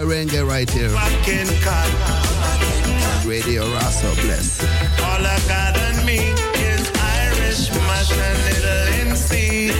Merengue right here. Radio Rasa Bless. All I got on me is Irish, mush, and little MC.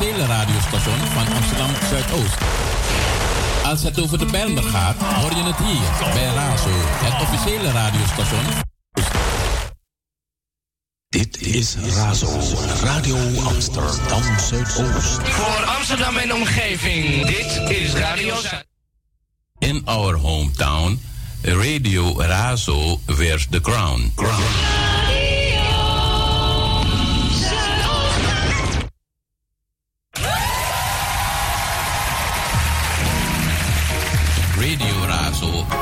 commerciële radiostation van Amsterdam Zuidoost. Als het over de Bijlmer gaat, hoor je het hier bij Razo, het officiële radiostation. Dit is Razo, Radio Amsterdam Zuidoost. Voor Amsterdam en omgeving, dit is Radio Zuidoost. In our hometown, Radio Razo wears the crown. so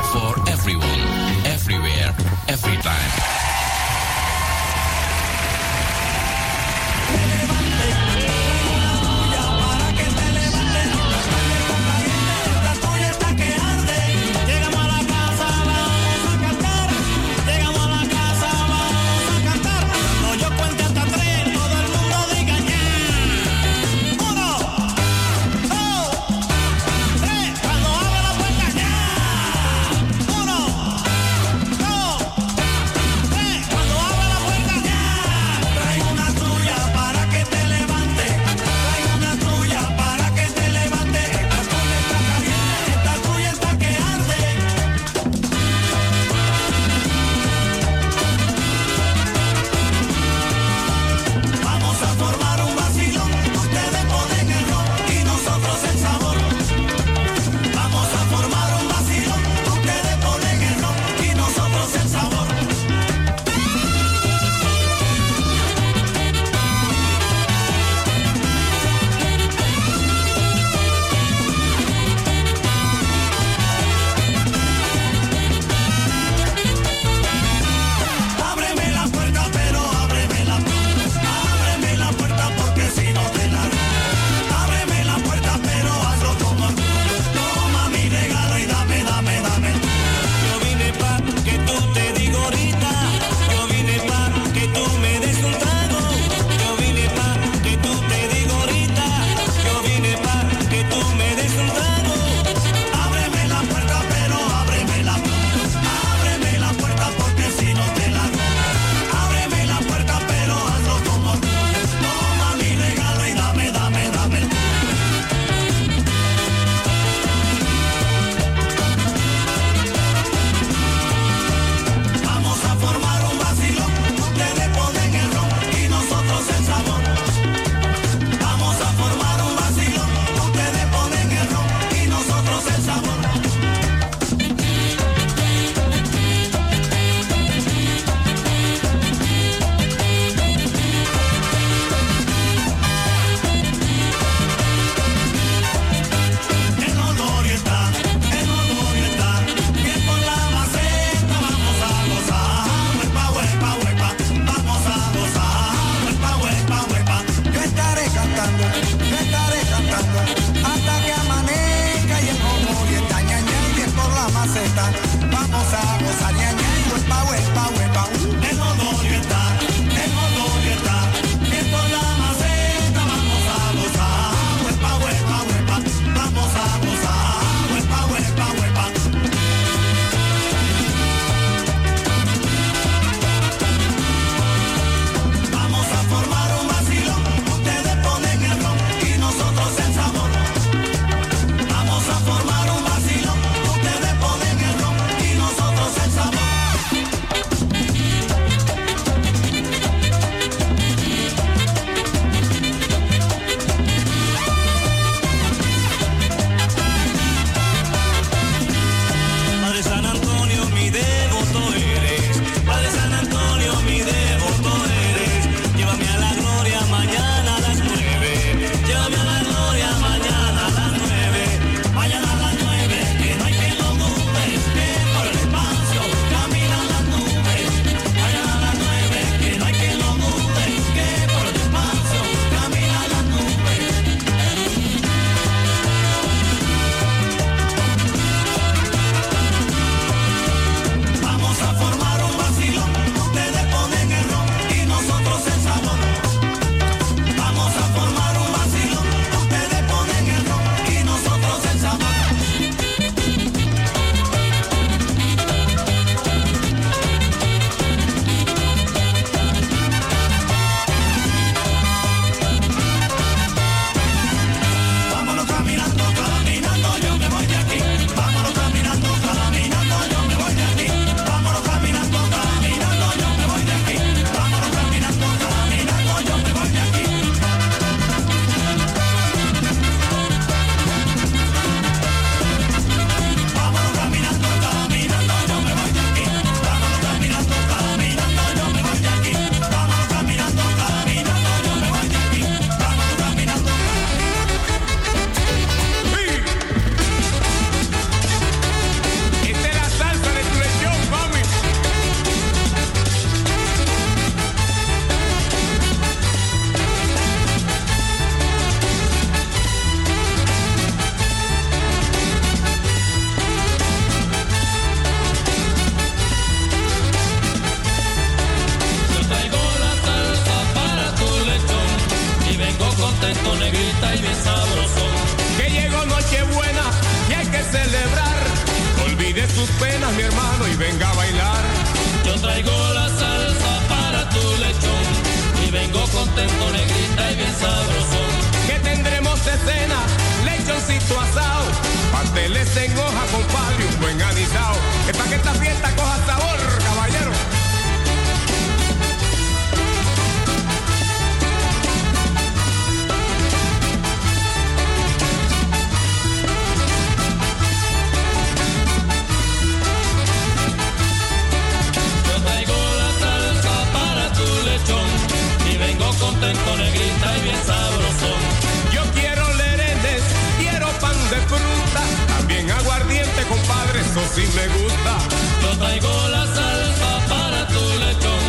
gusta. Yo traigo la salsa para tu lechón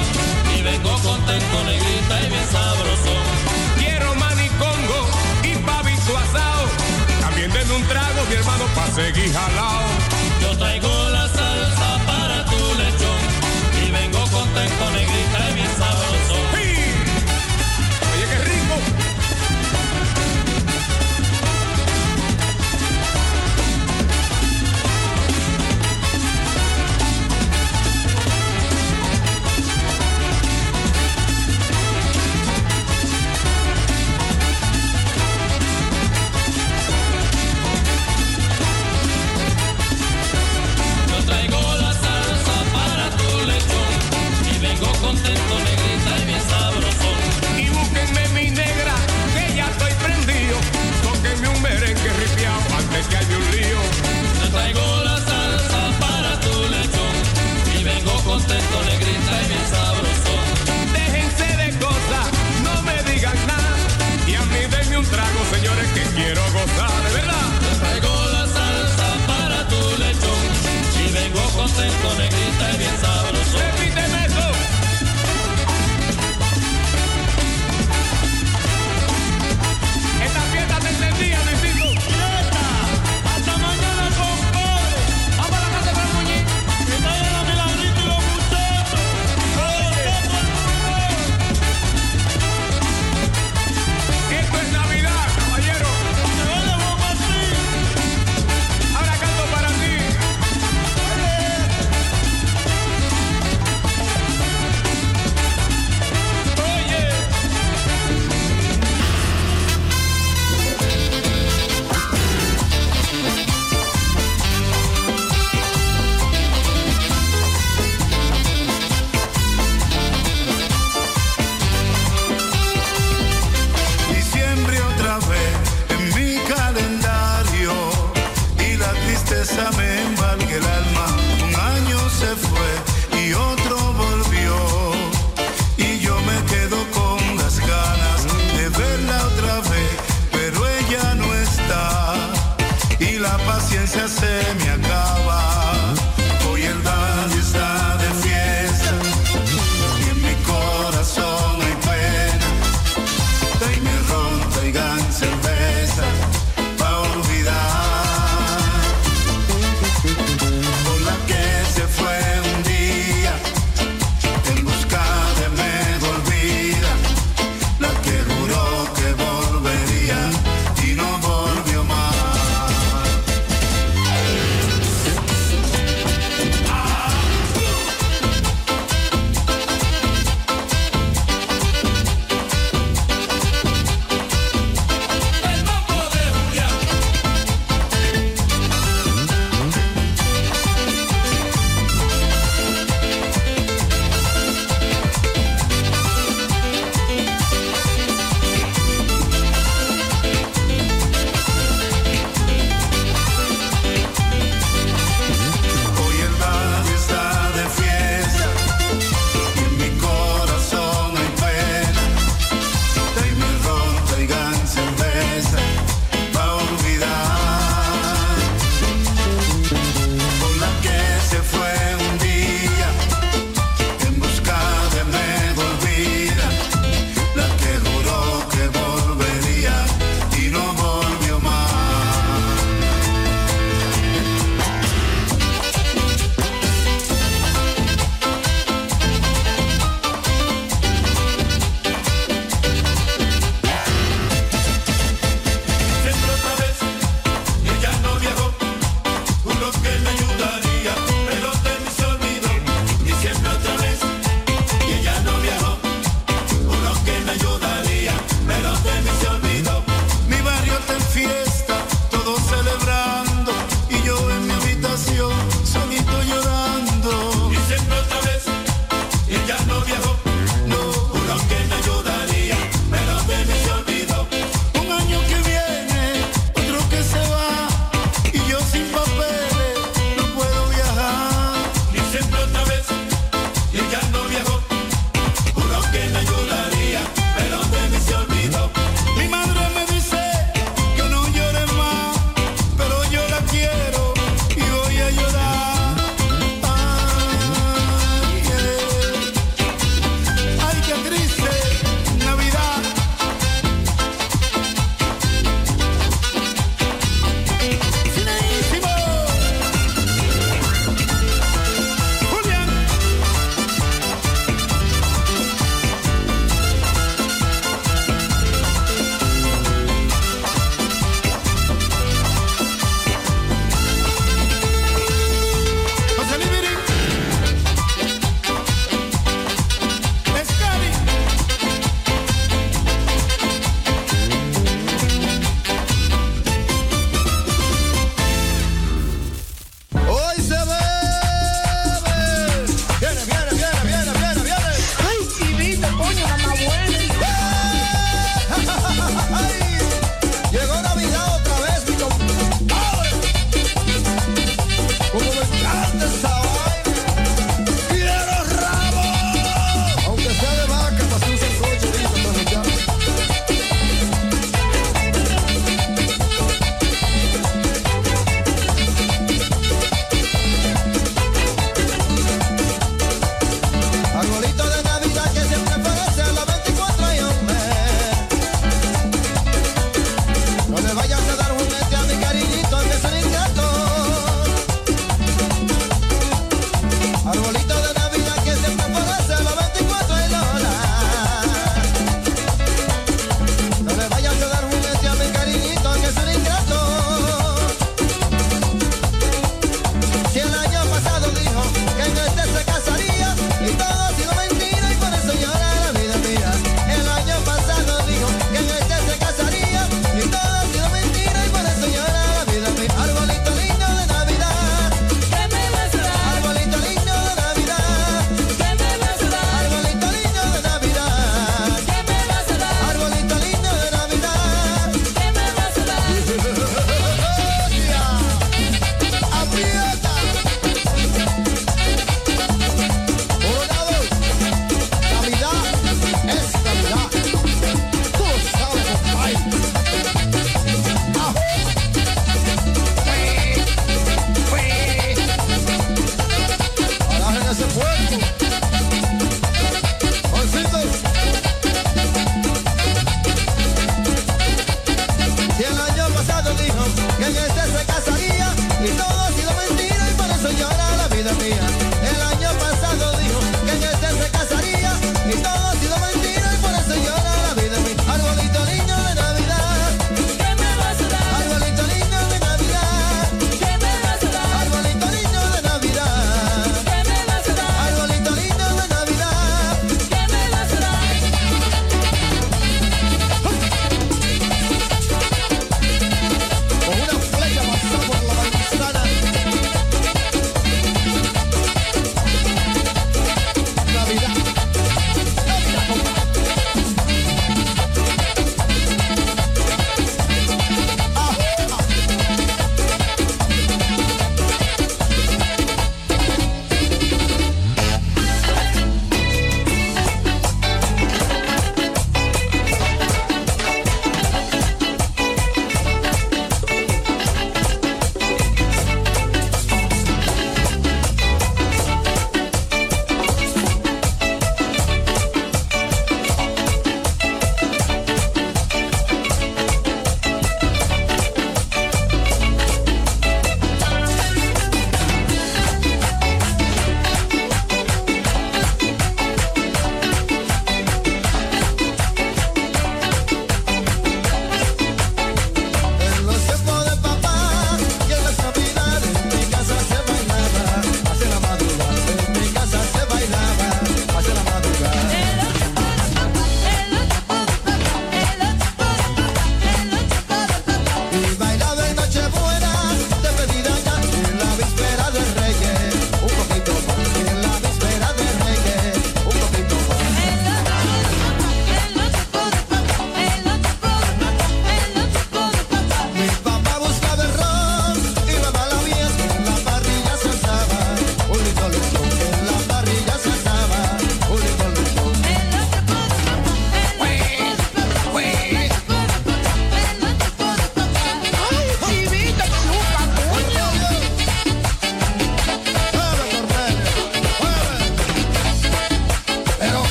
y vengo contento, negrita y bien sabroso. Quiero manicongo y pavito asado, también denme un trago, mi hermano, pa' seguir jalado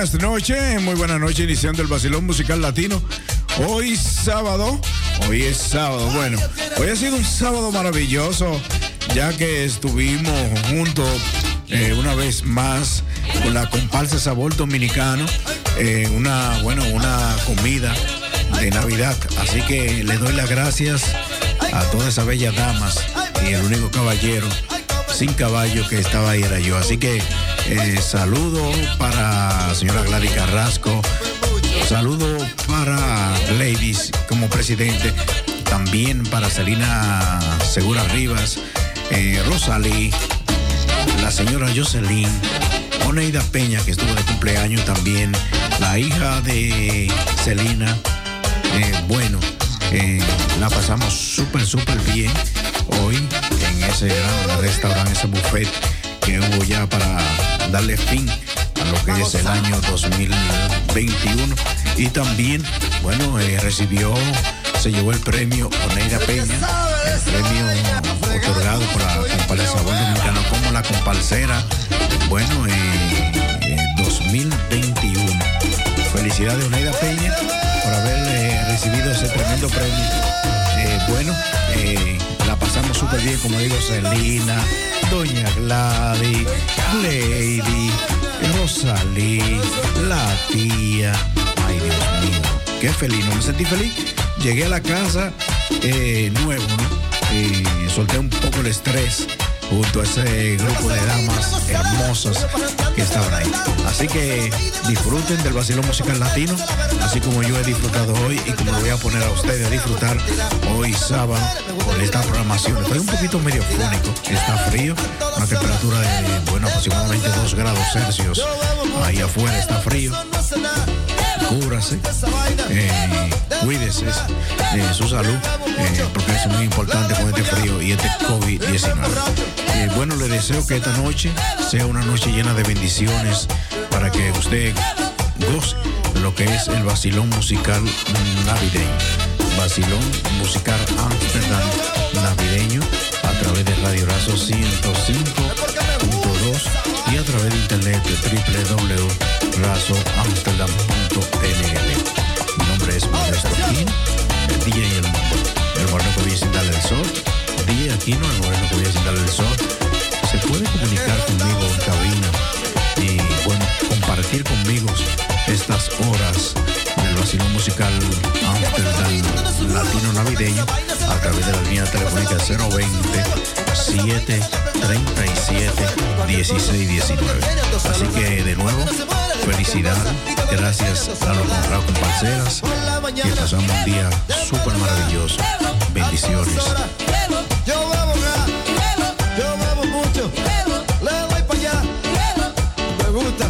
buenas noches, muy buenas noches, iniciando el Basilón Musical Latino. Hoy sábado, hoy es sábado, bueno, hoy ha sido un sábado maravilloso, ya que estuvimos juntos eh, una vez más con la comparsa Sabor Dominicano, eh, una, bueno, una comida de Navidad. Así que le doy las gracias a todas esas bellas damas y el único caballero sin caballo que estaba ahí era yo. Así que eh, saludo para señora Gladys Carrasco, saludo para Ladies como presidente, también para Selina Segura Rivas, eh, Rosalí, la señora Jocelyn, Oneida Peña que estuvo de cumpleaños también, la hija de Celina. Eh, bueno, eh, la pasamos súper, súper bien hoy en ese gran restaurante, ese buffet que hubo ya para darle fin a lo que es el año 2021. Y también, bueno, eh, recibió, se llevó el premio Oneida Peña, el premio otorgado por la comparsa dominicana como la comparcera, bueno, eh, 2021. Felicidades Oneida Peña por haber eh, recibido ese tremendo premio. Eh, bueno, eh, pasamos súper bien, como digo, Celina, Doña Gladys, Lady, Rosalí, la tía. Ay, Dios mío, qué feliz, ¿no? Me sentí feliz. Llegué a la casa eh, nuevo, ¿no? Y solté un poco el estrés junto a ese grupo de damas hermosas que estaban ahí. Así que disfruten del vacilón musical latino, así como yo he disfrutado hoy y como lo voy a poner a ustedes a disfrutar hoy sábado con esta programación. Estoy un poquito medio fónico, está frío, una temperatura de, bueno, aproximadamente 2 grados Celsius. Ahí afuera está frío cúbrase, eh, cuídese de su salud, eh, porque es muy importante con este frío y este COVID-19. Eh, bueno, le deseo que esta noche sea una noche llena de bendiciones para que usted goce lo que es el vacilón musical navideño. Vacilón musical Amsterdam navideño a través de Radio Razo 105.2 y a través de internet de www.razoamsterdam.nl. Mi nombre es Modesto Aquino, el DJ el, el moreno que voy darle el sol. DJ Aquino, el moreno que voy darle el sol. Se puede comunicar conmigo en cabina y bueno, compartir conmigo estas horas del vacilón musical Amsterdam Latino Navideño a través de la línea telefónica 020 737 1619. Así que de nuevo, felicidades, gracias a los honrados comparceras y pasamos un día súper maravilloso. Bendiciones. Yo mucho, le doy para allá. Me gusta,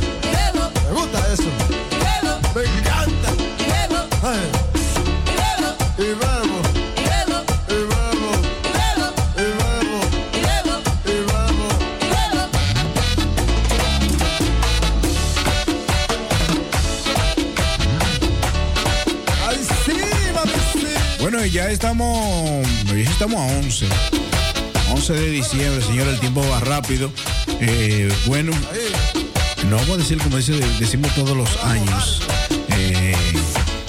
Ya estamos, ya estamos a 11. 11 de diciembre, señor, el tiempo va rápido. Eh, bueno, no vamos a decir como decimos todos los años, eh,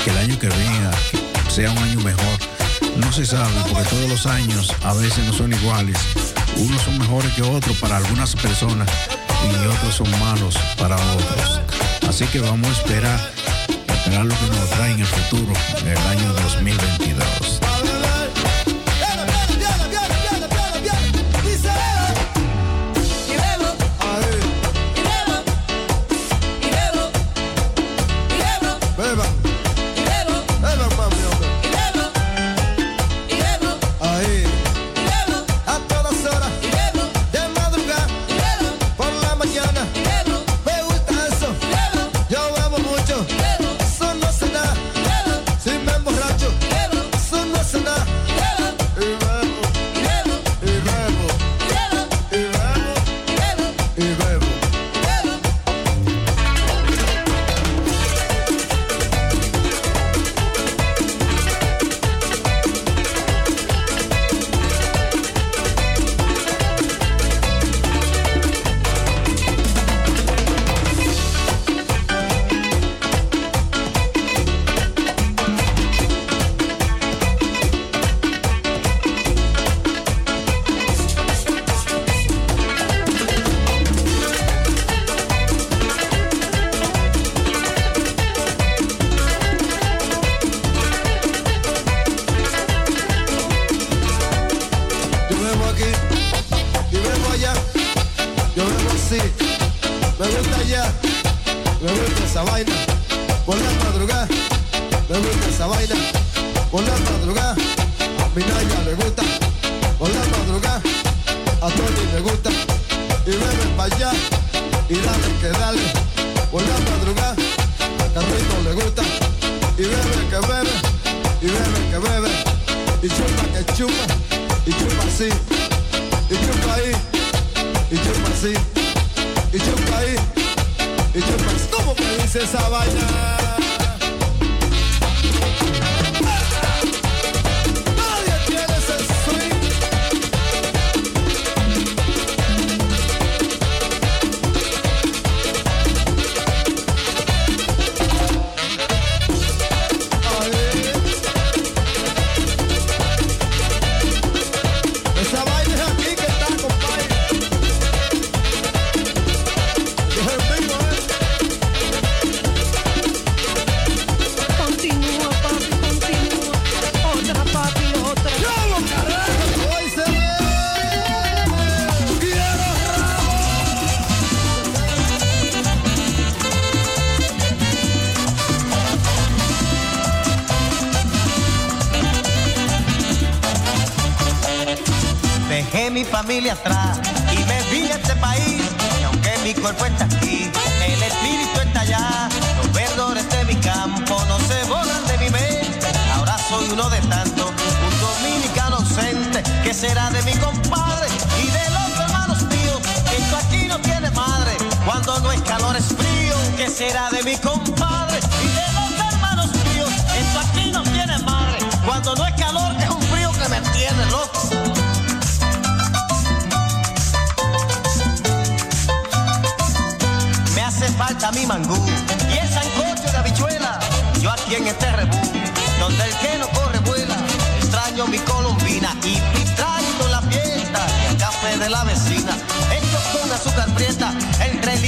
que el año que venga sea un año mejor. No se sabe, porque todos los años a veces no son iguales. Unos son mejores que otros para algunas personas y otros son malos para otros. Así que vamos a esperar, esperar lo que nos trae en el futuro, el año 2022. Allá, me gusta esa vaina. Por la madrugada, me gusta esa vaina. Por la madrugada, a mi Naya le gusta. Por la madrugada, a Tony le gusta. Y bebe para allá, y dale que dale. Por la madrugada, a Carrito le gusta. Y bebe que bebe, y bebe que bebe. Y chupa que chupa, y chupa así. Y chupa ahí, y chupa así. Y chupa ahí, y chupa. ¿Cómo que dice esa vaina? Será de mi compadre y de los hermanos míos? Esto aquí no tiene madre. Cuando no es calor es un frío que me tiene loco. Me hace falta mi mangú y el sancocho de habichuela. Yo aquí en este rebú, donde el que no corre vuela. Extraño mi colombina y en la fiesta. El café de la vecina, hecho con azúcar prieta. El relincho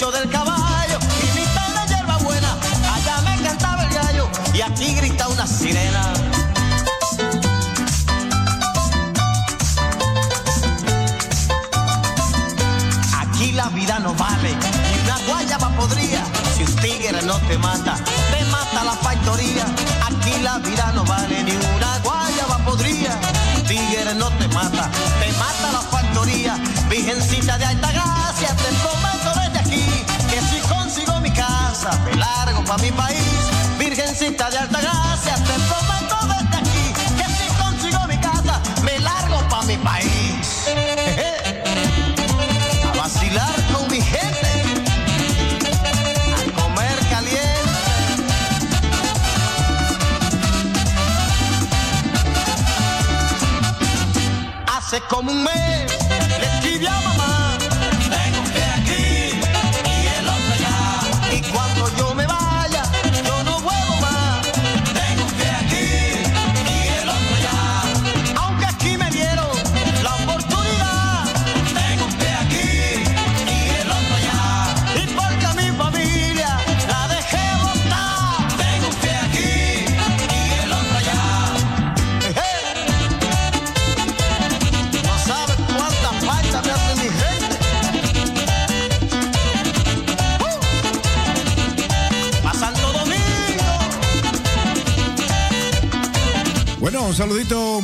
Del caballo y mi de hierba buena. Allá me cantaba el gallo y aquí grita una sirena. Aquí la vida no vale, ni una guayaba podría. Si un tigre no te mata, te mata la factoría. Aquí la vida no vale, ni una pa' mi país. Virgencita de alta gracia, te prometo desde aquí que si consigo mi casa, me largo pa' mi país. A vacilar con mi gente. A comer caliente. Hace como un mes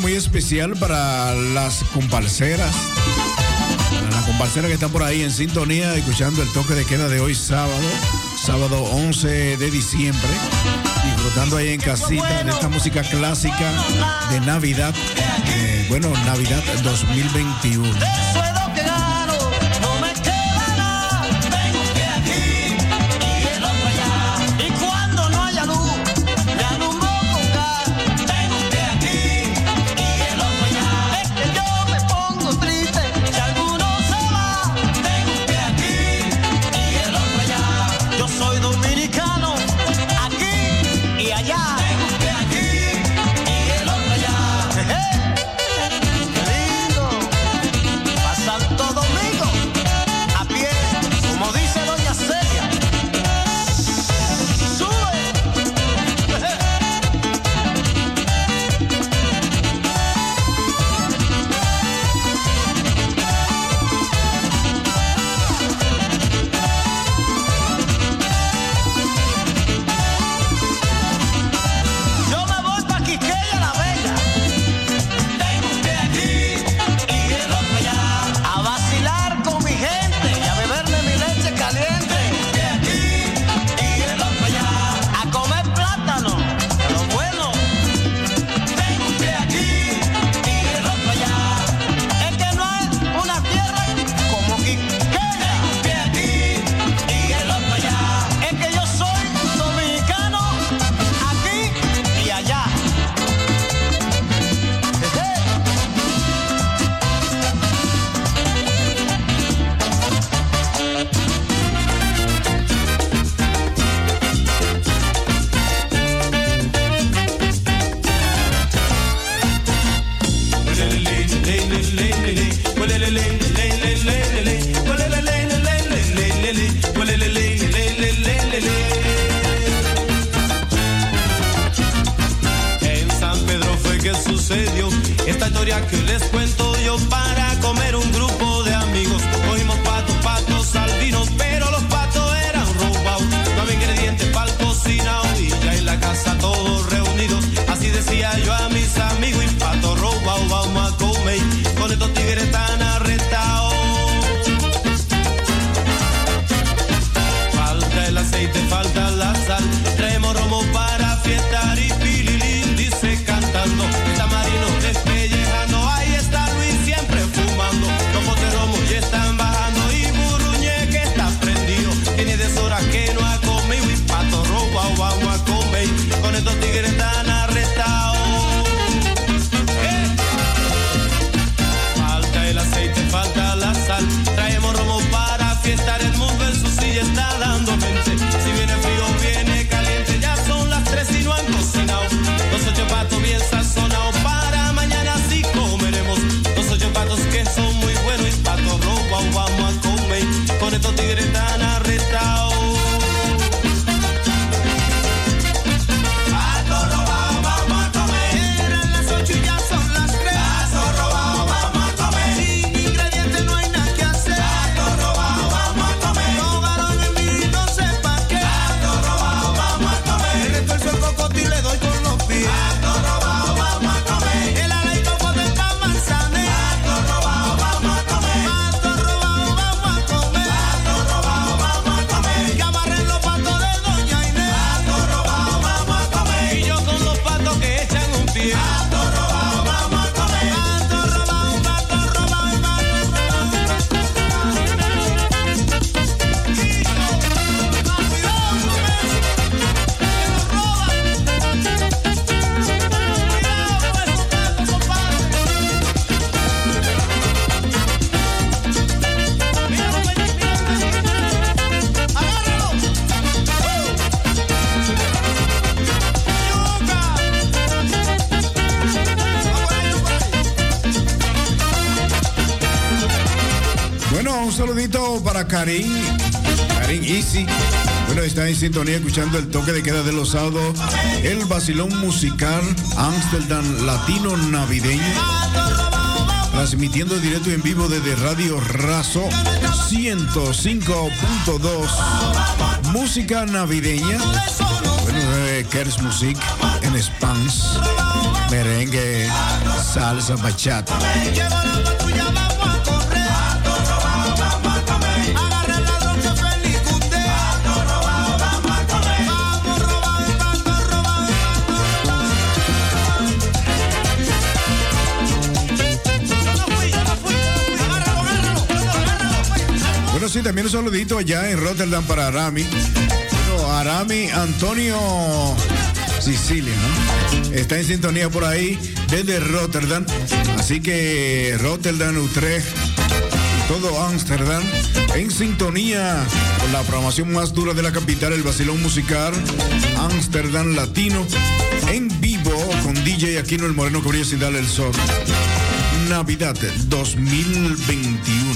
muy especial para las comparceras. Para las comparceras que están por ahí en sintonía, escuchando el toque de queda de hoy sábado, sábado 11 de diciembre. Disfrutando ahí en casita de esta música clásica de Navidad. eh, bueno, Navidad 2021. sintonía escuchando el toque de queda de los sábados, el vacilón musical Amsterdam Latino Navideño. Transmitiendo directo y en vivo desde Radio Razo 105.2. Música navideña. Bueno, eh, Kers Music en Spans. Merengue, salsa, bachata. sí, también un saludito allá en Rotterdam para Arami. Arami Antonio Sicilia. Está en sintonía por ahí desde Rotterdam. Así que Rotterdam, Utrecht, todo Ámsterdam, en sintonía con la programación más dura de la capital, el vacilón musical Ámsterdam Latino, en vivo con DJ Aquino el Moreno que brilla sin darle el sol. Navidad 2021.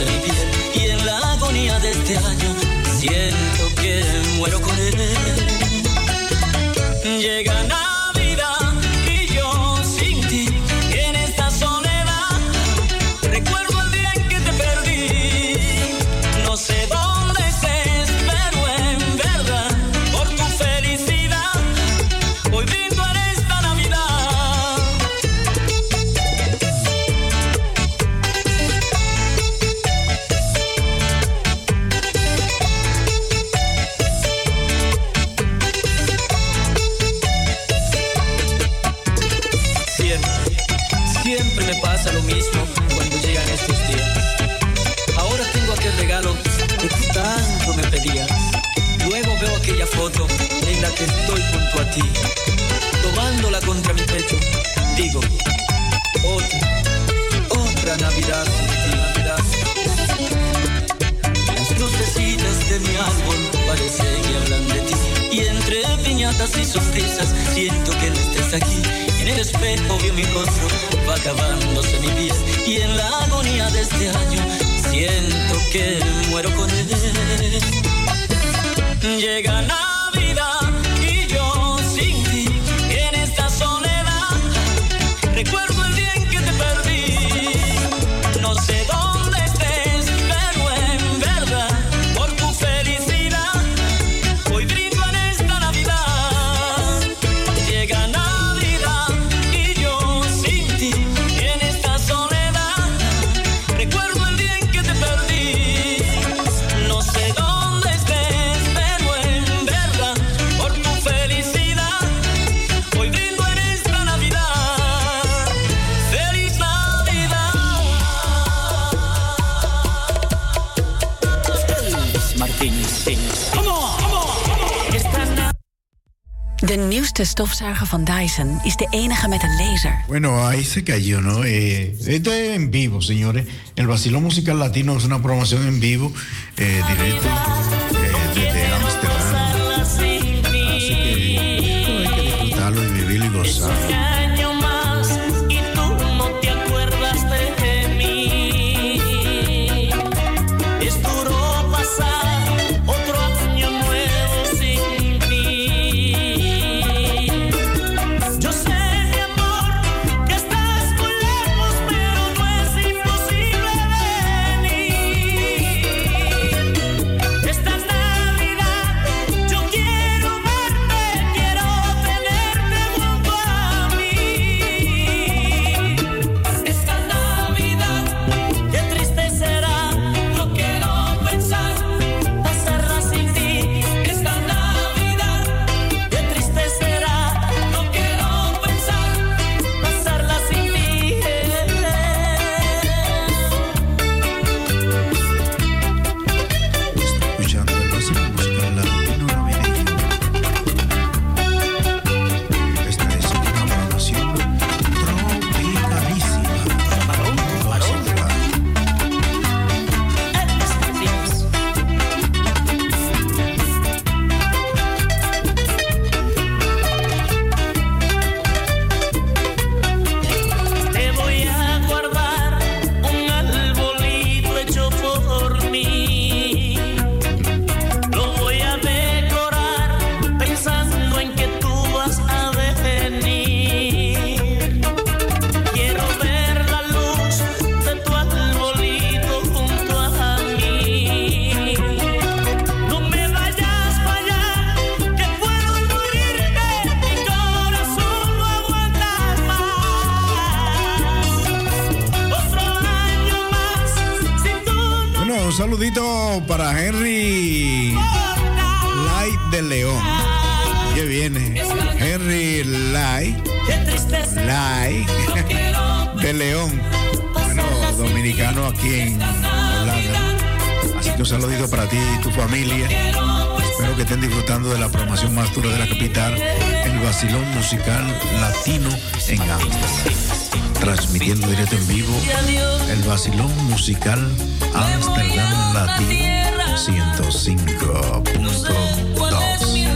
y en la agonía de este año siento que muero con él. Llegan a slimste stofzuiger van Dyson is de enige met een laser. Bueno, ahí se cayó, ¿no? Eh, esto es en vivo, señores. El Vacilón Musical Latino es una programación en vivo, eh, directa. para Henry Light de León. Que viene. Henry Light. Light de León. Bueno, dominicano aquí en Holanda. Así que un saludito para ti y tu familia. Espero que estén disfrutando de la programación más dura de la capital, el vacilón musical latino en Amsterdam. Transmitiendo directo en vivo el vacilón musical Amsterdam Latino 105.2.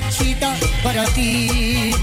cachita para ti.